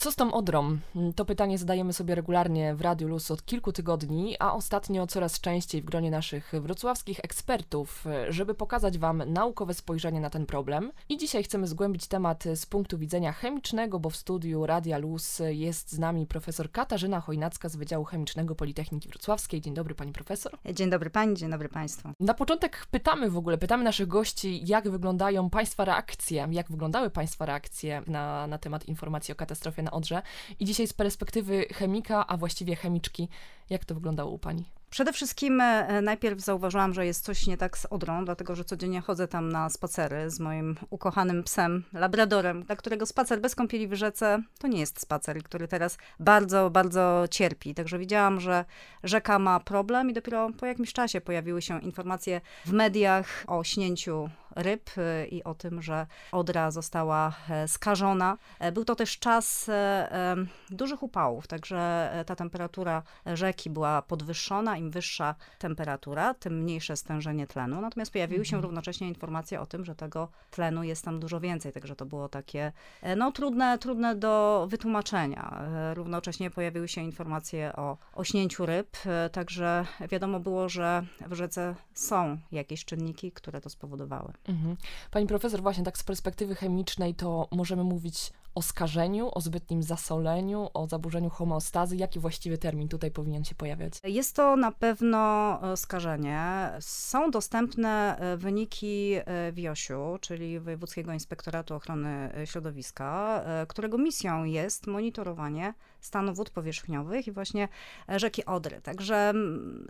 Co z tą Odrą? To pytanie zadajemy sobie regularnie w Radiu Luz od kilku tygodni, a ostatnio coraz częściej w gronie naszych wrocławskich ekspertów, żeby pokazać Wam naukowe spojrzenie na ten problem. I dzisiaj chcemy zgłębić temat z punktu widzenia chemicznego, bo w studiu Radia Luz jest z nami profesor Katarzyna Chojnacka z Wydziału Chemicznego Politechniki Wrocławskiej. Dzień dobry Pani Profesor. Dzień dobry Pani, dzień dobry Państwu. Na początek pytamy w ogóle, pytamy naszych gości, jak wyglądają Państwa reakcje, jak wyglądały Państwa reakcje na, na temat informacji o katastrofie na Odrze. I dzisiaj z perspektywy chemika, a właściwie chemiczki, jak to wyglądało u Pani? Przede wszystkim e, najpierw zauważyłam, że jest coś nie tak z Odrą, dlatego że codziennie chodzę tam na spacery z moim ukochanym psem, labradorem, dla którego spacer bez kąpieli w rzece to nie jest spacer, który teraz bardzo, bardzo cierpi. Także widziałam, że rzeka ma problem i dopiero po jakimś czasie pojawiły się informacje w mediach o śnięciu ryb y, i o tym, że Odra została e, skażona. E, był to też czas e, dużych upałów, także ta temperatura rzeki była podwyższona. Im wyższa temperatura, tym mniejsze stężenie tlenu. Natomiast pojawiły się mhm. równocześnie informacje o tym, że tego tlenu jest tam dużo więcej, także to było takie no, trudne, trudne do wytłumaczenia. Równocześnie pojawiły się informacje o ośnięciu ryb, także wiadomo było, że w rzece są jakieś czynniki, które to spowodowały. Mhm. Pani profesor, właśnie tak z perspektywy chemicznej to możemy mówić o skażeniu, o zbytnim zasoleniu, o zaburzeniu homeostazy? Jaki właściwy termin tutaj powinien się pojawiać? Jest to na pewno e, skażenie. Są dostępne e, wyniki e, WIOŚ-u, czyli Wojewódzkiego Inspektoratu Ochrony Środowiska, którego misją jest monitorowanie stanu wód powierzchniowych i właśnie rzeki Odry. Także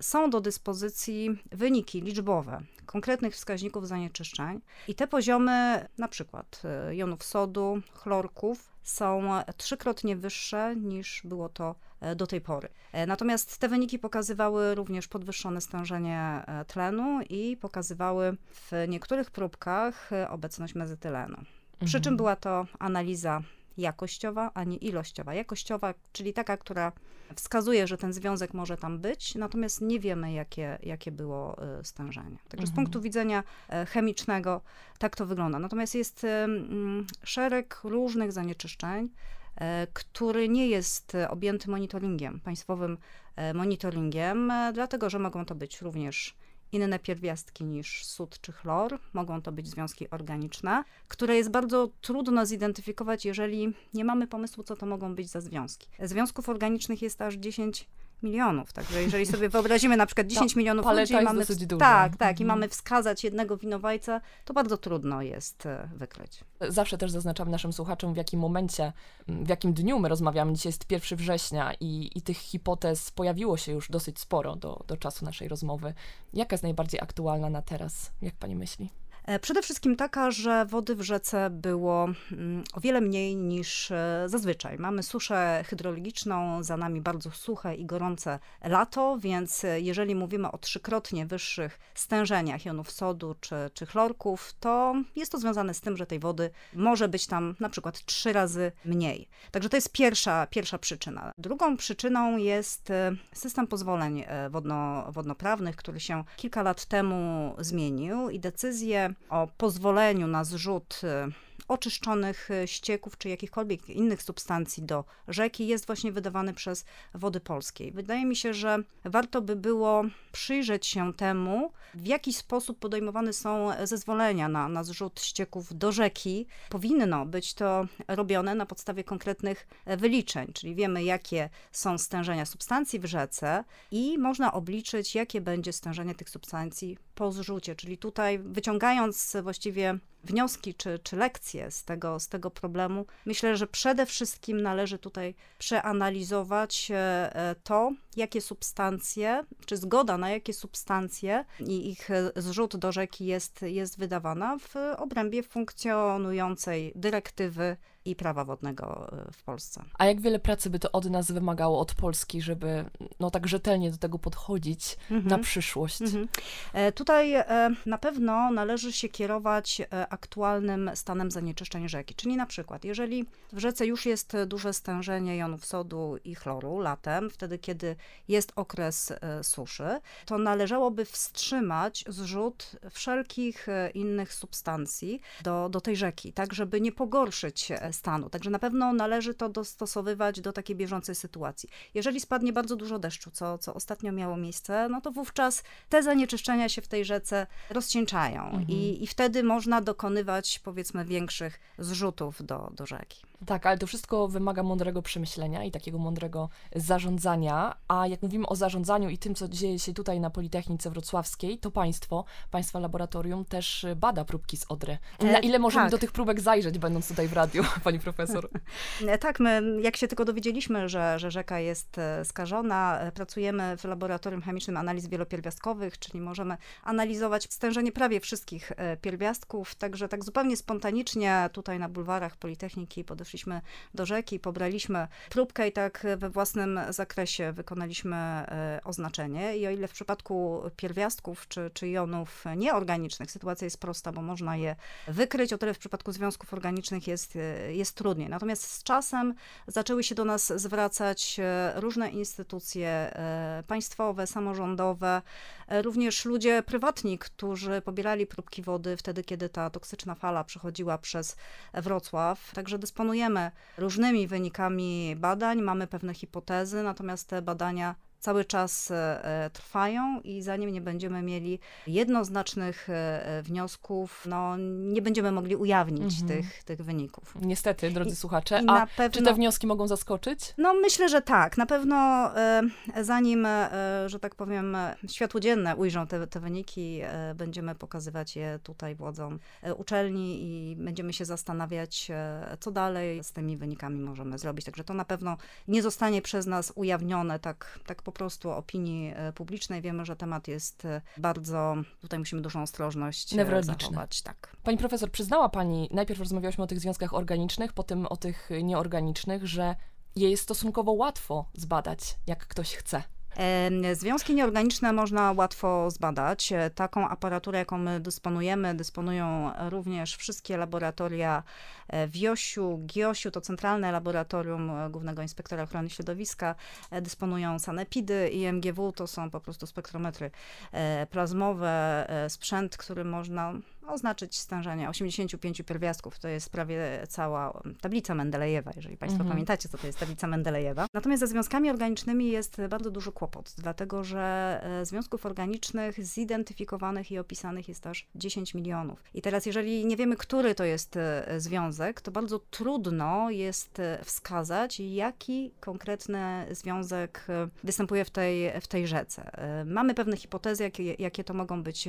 są do dyspozycji wyniki liczbowe konkretnych wskaźników zanieczyszczeń i te poziomy na przykład jonów sodu, chlorku, są trzykrotnie wyższe niż było to e, do tej pory. E, natomiast te wyniki pokazywały również podwyższone stężenie e, tlenu i pokazywały w niektórych próbkach obecność mezytylenu. Przy czym mhm. była to analiza jakościowa, a nie ilościowa. Jakościowa, czyli taka, która wskazuje, że ten związek może tam być, natomiast nie wiemy, jakie, jakie było e, stężenie. Także mhm. z punktu widzenia e, chemicznego tak to wygląda. Natomiast jest mm, szereg różnych zanieczyszczeń, który nie jest objęty monitoringiem, państwowym monitoringiem, dlatego że mogą to być również inne pierwiastki niż sód czy chlor. Mogą to być związki organiczne, które jest bardzo trudno zidentyfikować, jeżeli nie mamy pomysłu, co to mogą być za związki. Związków organicznych jest aż 10 milionów. Także jeżeli sobie wyobrazimy na przykład 10 no, milionów ludzi, mamy, tak, tak, mhm. i mamy wskazać jednego winowajcę, to bardzo trudno jest e, wykryć. Zawsze też zaznaczam naszym słuchaczom, w jakim momencie, w jakim dniu my rozmawiamy. Dzisiaj jest 1 września i, i tych hipotez pojawiło się już dosyć sporo do, do czasu naszej rozmowy. Jaka jest najbardziej aktualna na teraz? Jak pani myśli? E, przede wszystkim taka, że wody w rzece było mm, o wiele mniej niż e, zazwyczaj. Mamy suszę hydrologiczną, za nami bardzo suche i gorące lato, więc e, jeżeli mówimy o trzykrotnie wyższych stężeniach jonów sodu czy, czy chlorków, to jest to związane z tym, że tej wody może być tam na przykład trzy razy mniej. Także to jest pierwsza, pierwsza przyczyna. Drugą przyczyną jest system pozwoleń wodno, wodnoprawnych, który się kilka lat temu zmienił i decyzje o pozwoleniu na zrzut y, oczyszczonych y, ścieków czy jakichkolwiek innych substancji do rzeki jest właśnie wydawany przez Wody Polskie. Wydaje mi się, że warto by było przyjrzeć się temu, w jaki sposób podejmowane są zezwolenia na, na zrzut ścieków do rzeki. Powinno być to robione na podstawie konkretnych e, wyliczeń, czyli wiemy, jakie są stężenia substancji w rzece i można obliczyć, jakie będzie stężenie tych substancji po zrzucie. Czyli tutaj wyciągając właściwie wnioski czy, czy lekcje z tego, z tego problemu, myślę, że przede wszystkim należy tutaj przeanalizować e, e, to, jakie substancje, czy zgoda na jakie substancje i ich zrzut do rzeki jest, jest wydawana w obrębie funkcjonującej dyrektywy i prawa wodnego e, w Polsce. A jak wiele pracy by to od nas wymagało, od Polski, żeby no tak rzetelnie do tego podchodzić mhm. na przyszłość? Mhm. E, tutaj e, na pewno należy się kierować aktualnym stanem zanieczyszczeń rzeki, czyli na przykład, jeżeli w rzece już jest duże stężenie jonów sodu i chloru latem, wtedy kiedy jest okres e, suszy, to należałoby wstrzymać zrzut wszelkich e, innych substancji do, do tej rzeki, tak żeby nie pogorszyć e, stanu. Także na pewno należy to dostosowywać do takiej bieżącej sytuacji. Jeżeli spadnie bardzo dużo deszczu, co, co ostatnio miało miejsce, no to wówczas te zanieczyszczenia się w tej rzece rozcieńczają mhm. i, i wtedy można dokonywać powiedzmy większych zrzutów do, do rzeki. Tak, ale to wszystko wymaga mądrego przemyślenia i takiego mądrego zarządzania. A jak mówimy o zarządzaniu i tym, co dzieje się tutaj na Politechnice Wrocławskiej, to państwo, państwa laboratorium też bada próbki z Odry. Na ile możemy tak. do tych próbek zajrzeć, będąc tutaj w radiu, pani profesor? tak, my jak się tylko dowiedzieliśmy, że, że rzeka jest e, skażona, e, pracujemy w laboratorium chemicznym analiz wielopierwiastkowych, czyli możemy analizować stężenie prawie wszystkich e, pierwiastków, także tak zupełnie spontanicznie tutaj na bulwarach Politechniki podeszliśmy poszliśmy do rzeki, pobraliśmy próbkę i tak we własnym zakresie wykonaliśmy e, oznaczenie. I o ile w przypadku pierwiastków czy, czy jonów nieorganicznych sytuacja jest prosta, bo można je wykryć, o tyle w przypadku związków organicznych jest, e, jest trudniej. Natomiast z czasem zaczęły się do nas zwracać e, różne instytucje państwowe, samorządowe, również ludzie prywatni, którzy pobierali próbki wody wtedy, kiedy ta toksyczna fala przechodziła przez Wrocław. Także dysponujemy dysponujemy różnymi wynikami badań, mamy pewne hipotezy, natomiast te badania cały czas e, e, trwają i zanim nie będziemy mieli jednoznacznych e, wniosków, no nie będziemy mogli ujawnić mhm. tych, tych wyników. Niestety, drodzy I, słuchacze. I A pewno, czy te wnioski mogą zaskoczyć? No myślę, że tak. Na pewno zanim, że tak powiem, światło dzienne ujrzą te, te wyniki, będziemy pokazywać je tutaj władzom uczelni i będziemy się zastanawiać, co dalej z tymi wynikami możemy zrobić. Także to na pewno nie zostanie przez nas ujawnione tak, tak po prostu opinii e, publicznej. Wiemy, że temat jest e, bardzo, tutaj musimy dużą ostrożność e, zachować. Tak. Pani profesor, przyznała Pani, najpierw rozmawiałyśmy o tych związkach organicznych, potem o tych nieorganicznych, że je jest stosunkowo łatwo zbadać, jak ktoś chce. Związki nieorganiczne można łatwo zbadać. E, taką aparaturę, jaką my dysponujemy, dysponują również wszystkie laboratoria e, w Josiu, GIOSiu, to Centralne Laboratorium e, Głównego Inspektora Ochrony Środowiska, dysponują sanepidy i MGW, to są po prostu spektrometry plazmowe, sprzęt, który można oznaczyć stężenie 85 pierwiastków. To jest prawie cała tablica Mendelejewa, jeżeli Państwo mhm. pamiętacie, co to jest tablica Mendelejewa. Natomiast ze związkami organicznymi jest bardzo duży kłopot, dlatego że e, związków organicznych zidentyfikowanych i opisanych jest aż 10 milionów. I teraz, jeżeli nie wiemy, który to jest e, związek, to bardzo trudno jest e, wskazać, jaki konkretny związek występuje w tej, w tej rzece. Mamy pewne hipotezy, jakie, jakie to mogą być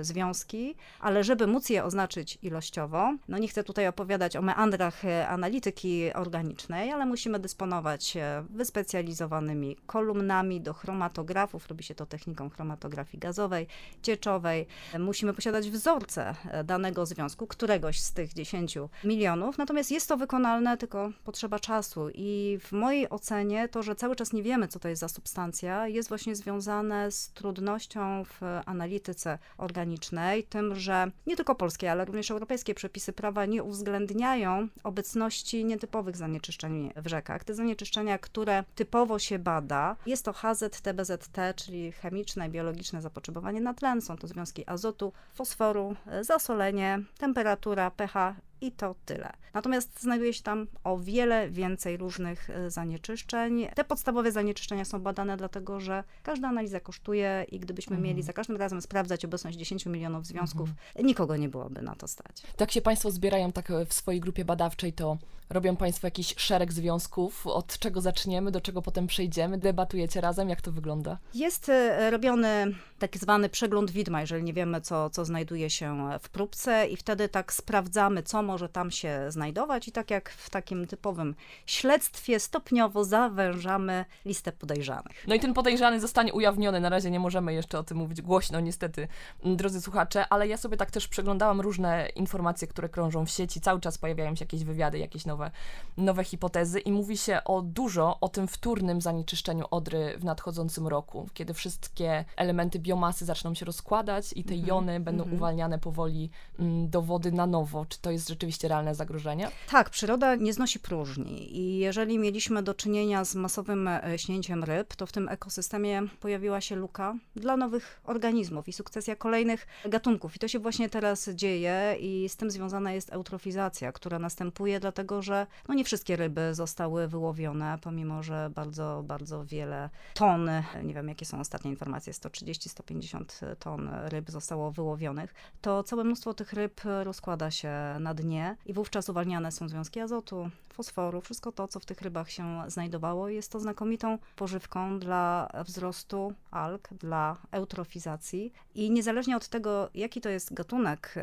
związki, ale żeby móc je oznaczyć ilościowo, no nie chcę tutaj opowiadać o meandrach e, analityki organicznej, ale musimy dysponować e, wyspecjalizowanymi kolumnami do chromatografów, robi się to techniką chromatografii gazowej, cieczowej. Musimy posiadać wzorce e, danego związku, któregoś z tych 10 milionów, natomiast jest to wykonalne, tylko potrzeba czasu. I w mojej ocenie to, że cały czas nie wiemy, co to jest za substancja, jest właśnie związane z trudnością w analityce organicznej, tym, że nie tylko polskie, ale również europejskie przepisy prawa nie uwzględniają obecności nietypowych zanieczyszczeń w rzekach. Te zanieczyszczenia, które typowo się bada, jest to HZT, BZT, czyli chemiczne i biologiczne zapotrzebowanie na tlen, są to związki azotu, fosforu, zasolenie, temperatura, pH i to tyle. Natomiast znajduje się tam o wiele więcej różnych e, zanieczyszczeń. Te podstawowe zanieczyszczenia są badane dlatego, że każda analiza kosztuje i gdybyśmy mhm. mieli za każdym razem sprawdzać obecność 10 milionów związków, mhm. nikogo nie byłoby na to stać. Tak się Państwo zbierają tak w swojej grupie badawczej, to robią Państwo jakiś szereg związków, od czego zaczniemy, do czego potem przejdziemy, debatujecie razem, jak to wygląda? Jest e, robiony tak zwany przegląd widma, jeżeli nie wiemy, co, co znajduje się w próbce i wtedy tak sprawdzamy, co może tam się znajdować i tak jak w takim typowym śledztwie stopniowo zawężamy listę podejrzanych. No i ten podejrzany zostanie ujawniony, na razie nie możemy jeszcze o tym mówić głośno niestety, drodzy słuchacze, ale ja sobie tak też przeglądałam różne informacje, które krążą w sieci, cały czas pojawiają się jakieś wywiady, jakieś nowe, nowe hipotezy i mówi się o dużo o tym wtórnym zanieczyszczeniu Odry w nadchodzącym roku, kiedy wszystkie elementy biomasy zaczną się rozkładać i te mm -hmm. jony będą mm -hmm. uwalniane powoli mm, do wody na nowo. Czy to jest rzeczywiście rzeczywiście realne zagrożenia? Tak, przyroda nie znosi próżni i jeżeli mieliśmy do czynienia z masowym e, śnięciem ryb, to w tym ekosystemie pojawiła się luka dla nowych organizmów i sukcesja kolejnych gatunków. I to się właśnie teraz dzieje i z tym związana jest eutrofizacja, która następuje dlatego, że no nie wszystkie ryby zostały wyłowione, pomimo że bardzo, bardzo wiele ton, nie wiem jakie są ostatnie informacje, 130-150 ton ryb zostało wyłowionych, to całe mnóstwo tych ryb rozkłada się na dnie i wówczas uwalniane są związki azotu, fosforu, wszystko to, co w tych rybach się znajdowało. Jest to znakomitą pożywką dla wzrostu alg, dla eutrofizacji i niezależnie od tego, jaki to jest gatunek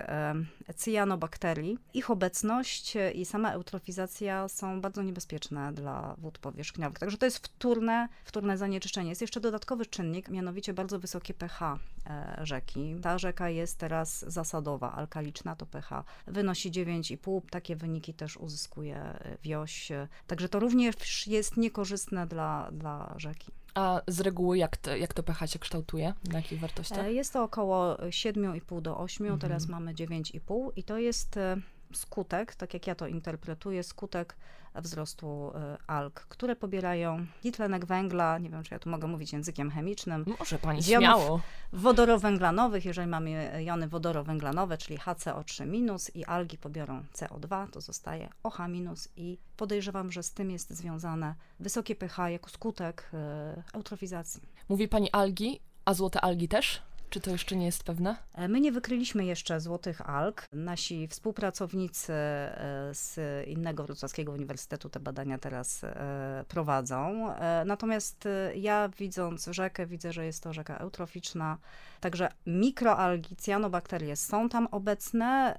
cyjanobakterii, ich obecność i sama eutrofizacja są bardzo niebezpieczne dla wód powierzchniowych. Także to jest wtórne, wtórne zanieczyszczenie. Jest jeszcze dodatkowy czynnik, mianowicie bardzo wysokie pH e, rzeki. Ta rzeka jest teraz zasadowa, alkaliczna, to pH wynosi 9,5. Takie wyniki też uzyskuje e, wioś. Także to również jest niekorzystne dla, dla rzeki. A z reguły jak to, jak to pH się kształtuje? Na jakich wartościach? E, jest to około 7,5 do 8, mhm. teraz mamy 9,5 i to jest e, skutek, tak jak ja to interpretuję, skutek wzrostu y, alg, które pobierają dwutlenek węgla, nie wiem, czy ja tu mogę mówić językiem chemicznym. Może pani śmiało. wodorowęglanowych, jeżeli mamy jony wodorowęglanowe, czyli HCO3- i algi pobiorą CO2, to zostaje OH- i podejrzewam, że z tym jest związane wysokie pH jako skutek y, eutrofizacji. Mówi pani algi, a złote algi też? Czy to jeszcze nie jest pewne? E, my nie wykryliśmy jeszcze złotych alg. Nasi współpracownicy e, z innego wrocławskiego uniwersytetu te badania teraz e, prowadzą. Natomiast ja widząc rzekę, widzę, że jest to rzeka eutroficzna. Także mikroalgi, cyanobakterie są tam obecne.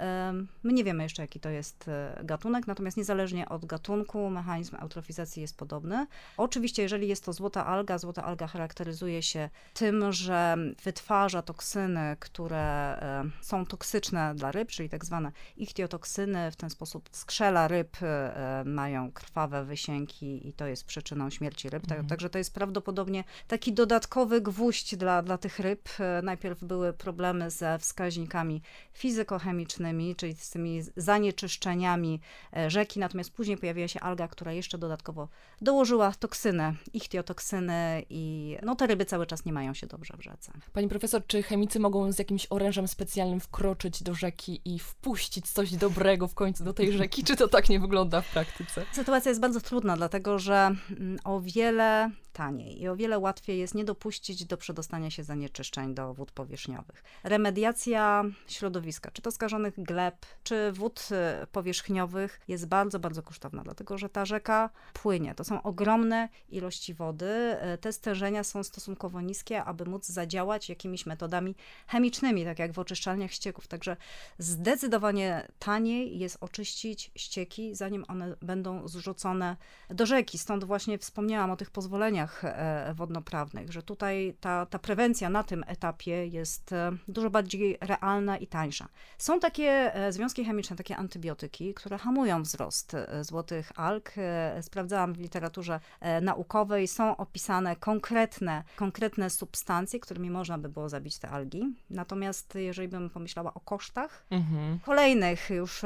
My nie wiemy jeszcze, jaki to jest gatunek, natomiast niezależnie od gatunku, mechanizm eutrofizacji jest podobny. Oczywiście, jeżeli jest to złota alga, złota alga charakteryzuje się tym, że wytwarza toksyny, które e, są toksyczne dla ryb, czyli tak zwane ichtiotoksyny. W ten sposób skrzela ryb e, mają krwawe wysięki i to jest przyczyną śmierci ryb. Mhm. Także to jest prawdopodobnie taki dodatkowy gwóźdź dla, dla tych ryb. E, najpierw były problemy ze wskaźnikami fizykochemicznymi, czyli z tymi zanieczyszczeniami rzeki, natomiast później pojawiła się alga, która jeszcze dodatkowo dołożyła toksyny, ichtiotoksyny i no te ryby cały czas nie mają się dobrze w rzece. Pani profesor, czy chemicy mogą z jakimś orężem specjalnym wkroczyć do rzeki i wpuścić coś dobrego w końcu do tej rzeki? Czy to tak nie wygląda w praktyce? Sytuacja jest bardzo trudna, dlatego że mm, o wiele taniej i o wiele łatwiej jest nie dopuścić do przedostania się zanieczyszczeń do wód powierzchniowych. Remediacja środowiska, czy to skażonych gleb, czy wód y, powierzchniowych jest bardzo, bardzo kosztowna, dlatego że ta rzeka płynie. To są ogromne ilości wody. Y, te stężenia są stosunkowo niskie, aby móc zadziałać jakimiś metodami chemicznymi, tak jak w oczyszczalniach ścieków. Także zdecydowanie taniej jest oczyścić ścieki, zanim one będą zrzucone do rzeki. Stąd właśnie wspomniałam o tych pozwoleniach E, wodnoprawnych, że tutaj ta, ta prewencja na tym etapie jest e, dużo bardziej realna i tańsza. Są takie e, związki chemiczne, takie antybiotyki, które hamują wzrost złotych alg. Sprawdzałam w literaturze naukowej, są opisane konkretne, konkretne substancje, którymi można by było zabić te algi. Natomiast jeżeli bym pomyślała o kosztach, mhm. kolejnych już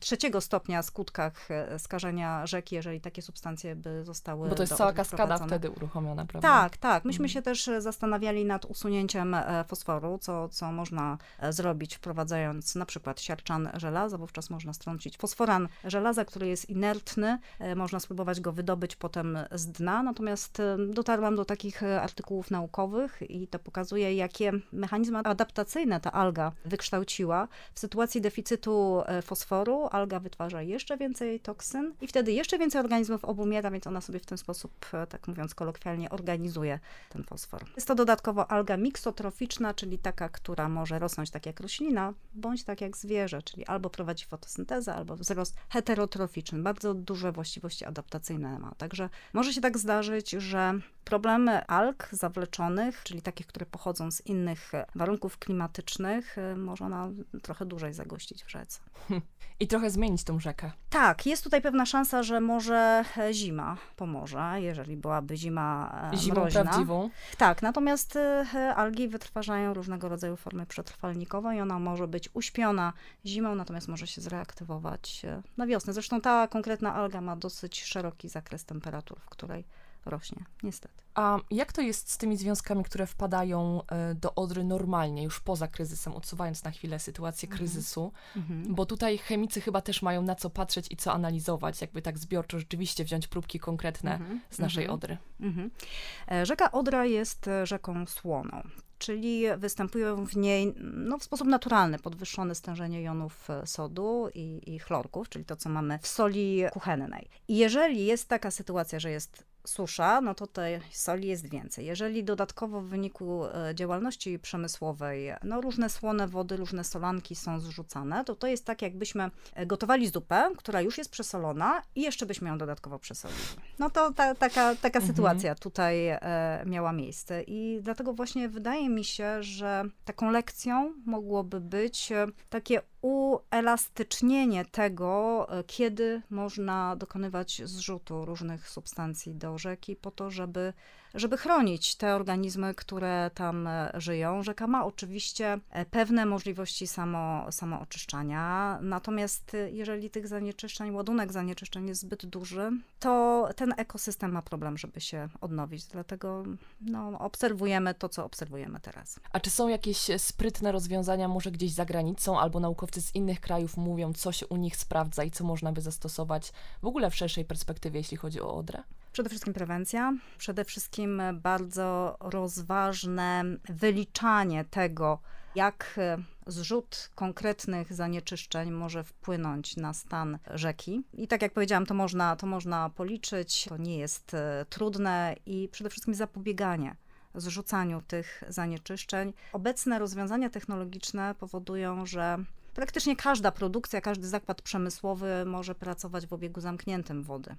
trzeciego stopnia skutkach skażenia rzeki, jeżeli takie substancje by zostały Bo to jest cała kaskada wtedy uruchomiona, prawda? Tak, tak. Myśmy mhm. się też e, zastanawiali nad usunięciem e, fosforu, co, co można e, zrobić wprowadzając na przykład siarczan żelaza, wówczas można strącić fosforan żelaza, który jest inertny, można spróbować go wydobyć potem z dna, natomiast dotarłam do takich artykułów naukowych i to pokazuje, jakie mechanizmy adaptacyjne ta alga wykształciła. W sytuacji deficytu fosforu alga wytwarza jeszcze więcej toksyn i wtedy jeszcze więcej organizmów obumiera, więc ona sobie w ten sposób, tak mówiąc kolokwialnie, organizuje ten fosfor. Jest to dodatkowo alga miksotroficzna, czyli taka, która może rosnąć tak jak roślina, bądź tak jak zwierzę, czyli albo prowadzi fotosyntezę, albo wzrost heterotroficzny. Bardzo duże właściwości adaptacyjne ma. Także może się tak zdarzyć, że Problemy alg zawleczonych, czyli takich, które pochodzą z innych warunków klimatycznych, można trochę dłużej zagościć w rzece. I trochę zmienić tą rzekę. Tak, jest tutaj pewna szansa, że może zima pomoże, jeżeli byłaby zima Zimą mroźna. prawdziwą. Tak, natomiast algi wytwarzają różnego rodzaju formy przetrwalnikowe i ona może być uśpiona zimą, natomiast może się zreaktywować na wiosnę. Zresztą ta konkretna alga ma dosyć szeroki zakres temperatur, w której rośnie, niestety. A jak to jest z tymi związkami, które wpadają e, do Odry normalnie, już poza kryzysem, odsuwając na chwilę sytuację mhm. kryzysu? Mhm. Bo tutaj chemicy chyba też mają na co patrzeć i co analizować, jakby tak zbiorczo rzeczywiście wziąć próbki konkretne mhm. z naszej. Odry. E, rzeka Odra jest e, rzeką słoną czyli występują w niej no, w sposób naturalny podwyższone stężenie jonów sodu i, i chlorków, czyli to, co mamy w soli kuchennej. I jeżeli jest taka sytuacja, że jest susza, no to tej soli jest więcej. Jeżeli dodatkowo w wyniku e, działalności przemysłowej, no różne słone wody, różne solanki są zrzucane, to to jest tak, jakbyśmy e, gotowali zupę, która już jest przesolona i jeszcze byśmy ją dodatkowo przesolili. No to ta, taka, taka mhm. sytuacja tutaj e, miała miejsce i dlatego właśnie wydaje mi się, że taką lekcją mogłoby być takie uelastycznienie tego, e, kiedy można dokonywać zrzutu różnych substancji do rzeki, po to, żeby żeby chronić te organizmy, które tam e, żyją. Rzeka ma oczywiście e, pewne możliwości samo, samooczyszczania, natomiast e, jeżeli tych zanieczyszczeń, ładunek zanieczyszczeń jest zbyt duży, to ten ekosystem ma problem, żeby się odnowić. Dlatego no, obserwujemy to, co obserwujemy teraz. A czy są jakieś sprytne rozwiązania, może gdzieś za granicą, albo naukowcy z innych krajów mówią, co się u nich sprawdza i co można by zastosować w ogóle w szerszej perspektywie, jeśli chodzi o Odrę? Przede wszystkim prewencja, przede wszystkim bardzo rozważne wyliczanie tego, jak zrzut konkretnych zanieczyszczeń może wpłynąć na stan rzeki. I tak jak powiedziałam, to można, to można policzyć, to nie jest e, trudne i przede wszystkim zapobieganie zrzucaniu tych zanieczyszczeń. Obecne rozwiązania technologiczne powodują, że praktycznie każda produkcja, każdy zakład przemysłowy może pracować w obiegu zamkniętym wody.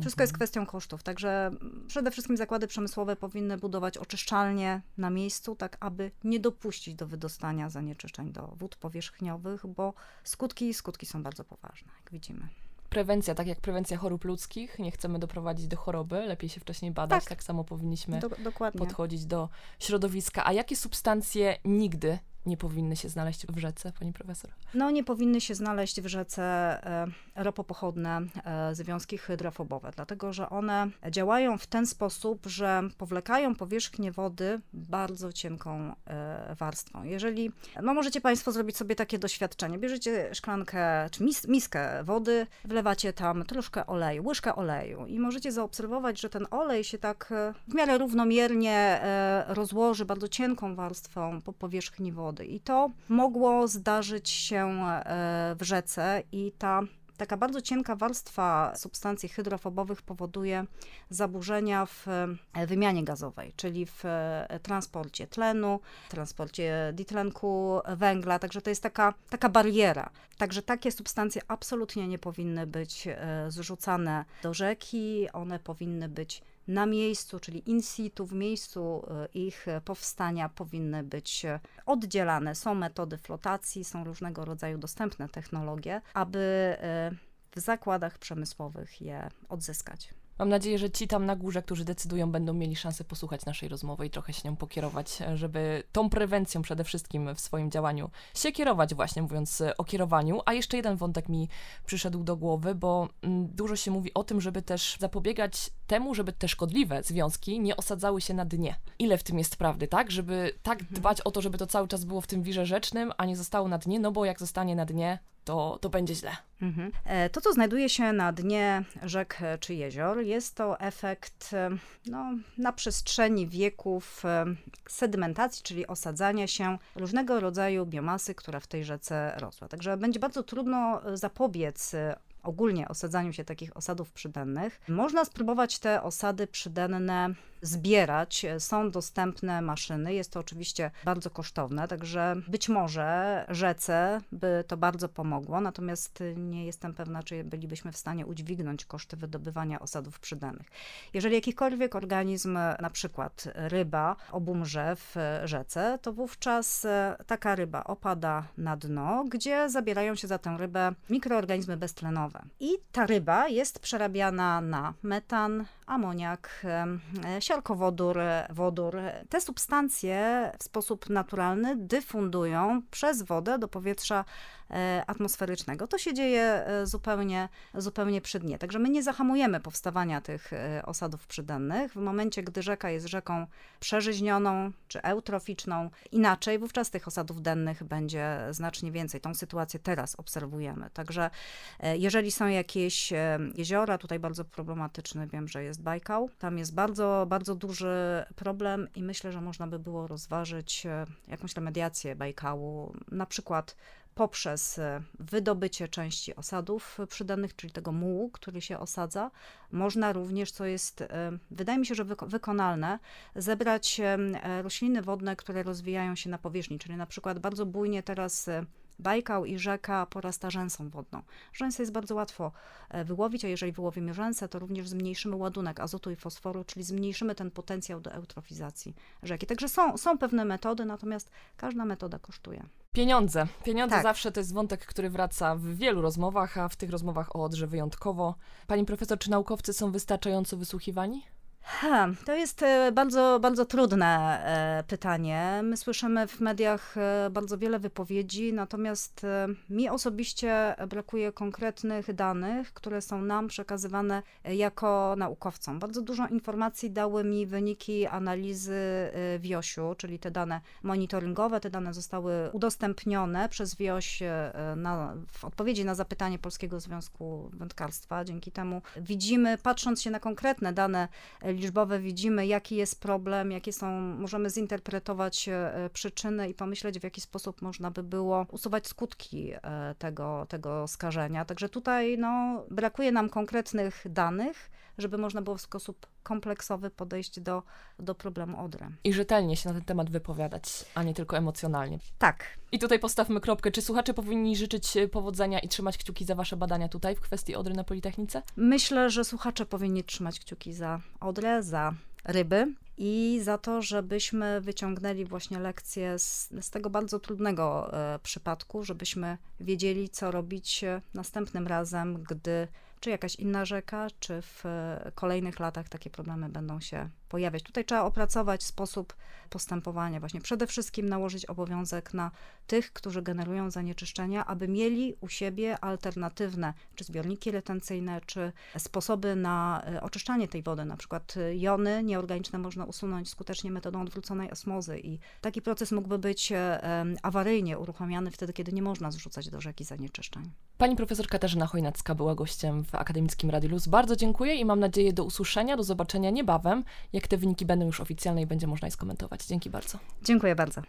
Wszystko jest mhm. kwestią kosztów, także przede wszystkim zakłady przemysłowe powinny budować oczyszczalnie na miejscu, tak aby nie dopuścić do wydostania zanieczyszczeń do wód powierzchniowych, bo skutki skutki są bardzo poważne, jak widzimy prewencja, tak jak prewencja chorób ludzkich, nie chcemy doprowadzić do choroby, lepiej się wcześniej badać, tak, tak samo powinniśmy do, podchodzić do środowiska. A jakie substancje nigdy nie powinny się znaleźć w rzece, pani profesor? No, nie powinny się znaleźć w rzece e, ropopochodne e, związki hydrofobowe, dlatego że one działają w ten sposób, że powlekają powierzchnię wody bardzo cienką e, warstwą. Jeżeli, no możecie Państwo zrobić sobie takie doświadczenie, bierzecie szklankę czy mis, miskę wody, wlewacie tam troszkę oleju, łyżkę oleju i możecie zaobserwować, że ten olej się tak w miarę równomiernie rozłoży bardzo cienką warstwą po powierzchni wody wody. I to mogło zdarzyć się e, w rzece i ta taka bardzo cienka warstwa substancji hydrofobowych powoduje zaburzenia w e, wymianie gazowej, czyli w e, transporcie tlenu, transporcie ditlenku węgla, także to jest taka, taka bariera. Także takie substancje absolutnie nie powinny być zrzucane do rzeki, one powinny być na miejscu, czyli in situ, w miejscu e, ich powstania powinny być oddzielane. Są metody flotacji, są różnego rodzaju dostępne technologie, aby e, w zakładach przemysłowych je odzyskać. Mam nadzieję, że ci tam na górze, którzy decydują, będą mieli szansę posłuchać naszej rozmowy i trochę się nią pokierować, żeby tą prewencją przede wszystkim w swoim działaniu się kierować, właśnie mówiąc o kierowaniu. A jeszcze jeden wątek mi przyszedł do głowy, bo mm, dużo się mówi o tym, żeby też zapobiegać temu, żeby te szkodliwe związki nie osadzały się na dnie. Ile w tym jest prawdy, tak? Żeby tak mhm. dbać o to, żeby to cały czas było w tym wirze rzecznym, a nie zostało na dnie, no bo jak zostanie na dnie, to, to będzie źle. Mhm. E, to, co znajduje się na dnie rzek czy jezior, jest to efekt e, no, na przestrzeni wieków e, sedymentacji, czyli osadzania się różnego rodzaju biomasy, która w tej rzece rosła. Także będzie bardzo trudno zapobiec ogólnie osadzaniu się takich osadów przydennych. Można spróbować te osady przydenne zbierać. Są dostępne maszyny, jest to oczywiście bardzo kosztowne, także być może rzece by to bardzo pomogło, natomiast nie jestem pewna, czy bylibyśmy w stanie udźwignąć koszty wydobywania osadów przydennych. Jeżeli jakikolwiek organizm, na przykład ryba, obumrze w rzece, to wówczas taka ryba opada na dno, gdzie zabierają się za tę rybę mikroorganizmy beztlenowe. I ta ryba jest przerabiana na metan, amoniak, siarkowodór, wodór. Te substancje w sposób naturalny dyfundują przez wodę do powietrza atmosferycznego. To się dzieje e, zupełnie, zupełnie przy dnie. Także my nie zahamujemy powstawania tych e, osadów przydennych. W momencie, gdy rzeka jest rzeką przeżyźnioną czy eutroficzną, inaczej, wówczas tych osadów dennych będzie znacznie więcej. Tą sytuację teraz obserwujemy. Także jeżeli są jakieś jeziora, tutaj bardzo problematyczny, wiem, że jest Bajkał, tam jest bardzo, bardzo duży problem i myślę, że można by było rozważyć jakąś remediację Bajkału, na przykład poprzez e, wydobycie części osadów przydanych, czyli tego mułu, który się osadza. Można również, co jest, e, wydaje mi się, że wykonalne, zebrać e, rośliny wodne, które rozwijają się na powierzchni, czyli na przykład bardzo bujnie teraz Bajkał i rzeka porasta rzęsą wodną. Rzęsę jest bardzo łatwo wyłowić, a jeżeli wyłowimy rzęsę, to również zmniejszymy ładunek azotu i fosforu, czyli zmniejszymy ten potencjał do eutrofizacji rzeki. Także są, są pewne metody, natomiast każda metoda kosztuje. Pieniądze. Pieniądze tak. zawsze to jest wątek, który wraca w wielu rozmowach, a w tych rozmowach o Odrze wyjątkowo. Pani profesor, czy naukowcy są wystarczająco wysłuchiwani? Ha, to jest e, bardzo, bardzo trudne e, pytanie. My słyszymy w mediach e, bardzo wiele wypowiedzi, natomiast mi osobiście brakuje konkretnych danych, które są nam przekazywane jako naukowcom. Bardzo dużo informacji dały mi wyniki analizy WIOŚ-u, czyli te dane monitoringowe. Te dane zostały udostępnione przez WIOŚ na, w odpowiedzi na zapytanie Polskiego Związku Wędkarstwa. Dzięki temu widzimy, patrząc się na konkretne dane liczbowe widzimy, jaki jest problem, jakie są, możemy zinterpretować e, przyczyny i pomyśleć, w jaki sposób można by było usuwać skutki e, tego, tego skażenia. Także tutaj no, brakuje nam konkretnych danych, żeby można było w sposób kompleksowy podejść do, do problemu odry. I rzetelnie się na ten temat wypowiadać, a nie tylko emocjonalnie. Tak. I tutaj postawmy kropkę. Czy słuchacze powinni życzyć powodzenia i trzymać kciuki za wasze badania tutaj w kwestii odry na Politechnice? Myślę, że słuchacze powinni trzymać kciuki za odrę, za ryby i za to, żebyśmy wyciągnęli właśnie lekcje z, z tego bardzo trudnego e, przypadku, żebyśmy wiedzieli, co robić e, następnym razem, gdy czy jakaś inna rzeka, czy w e, kolejnych latach takie problemy będą się pojawiać. Tutaj trzeba opracować sposób postępowania, właśnie przede wszystkim nałożyć obowiązek na tych, którzy generują zanieczyszczenia, aby mieli u siebie alternatywne, czy zbiorniki retencyjne, czy sposoby na e, oczyszczanie tej wody. Na przykład e, jony nieorganiczne można usunąć skutecznie metodą odwróconej osmozy i taki proces mógłby być awaryjnie uruchamiany wtedy, kiedy nie można zrzucać do rzeki zanieczyszczeń. Pani profesor Katarzyna Chojnacka była gościem w Akademickim Radiu Luz. Bardzo dziękuję i mam nadzieję do usłyszenia, do zobaczenia niebawem, jak te wyniki będą już oficjalne i będzie można je skomentować. Dzięki bardzo. Dziękuję bardzo.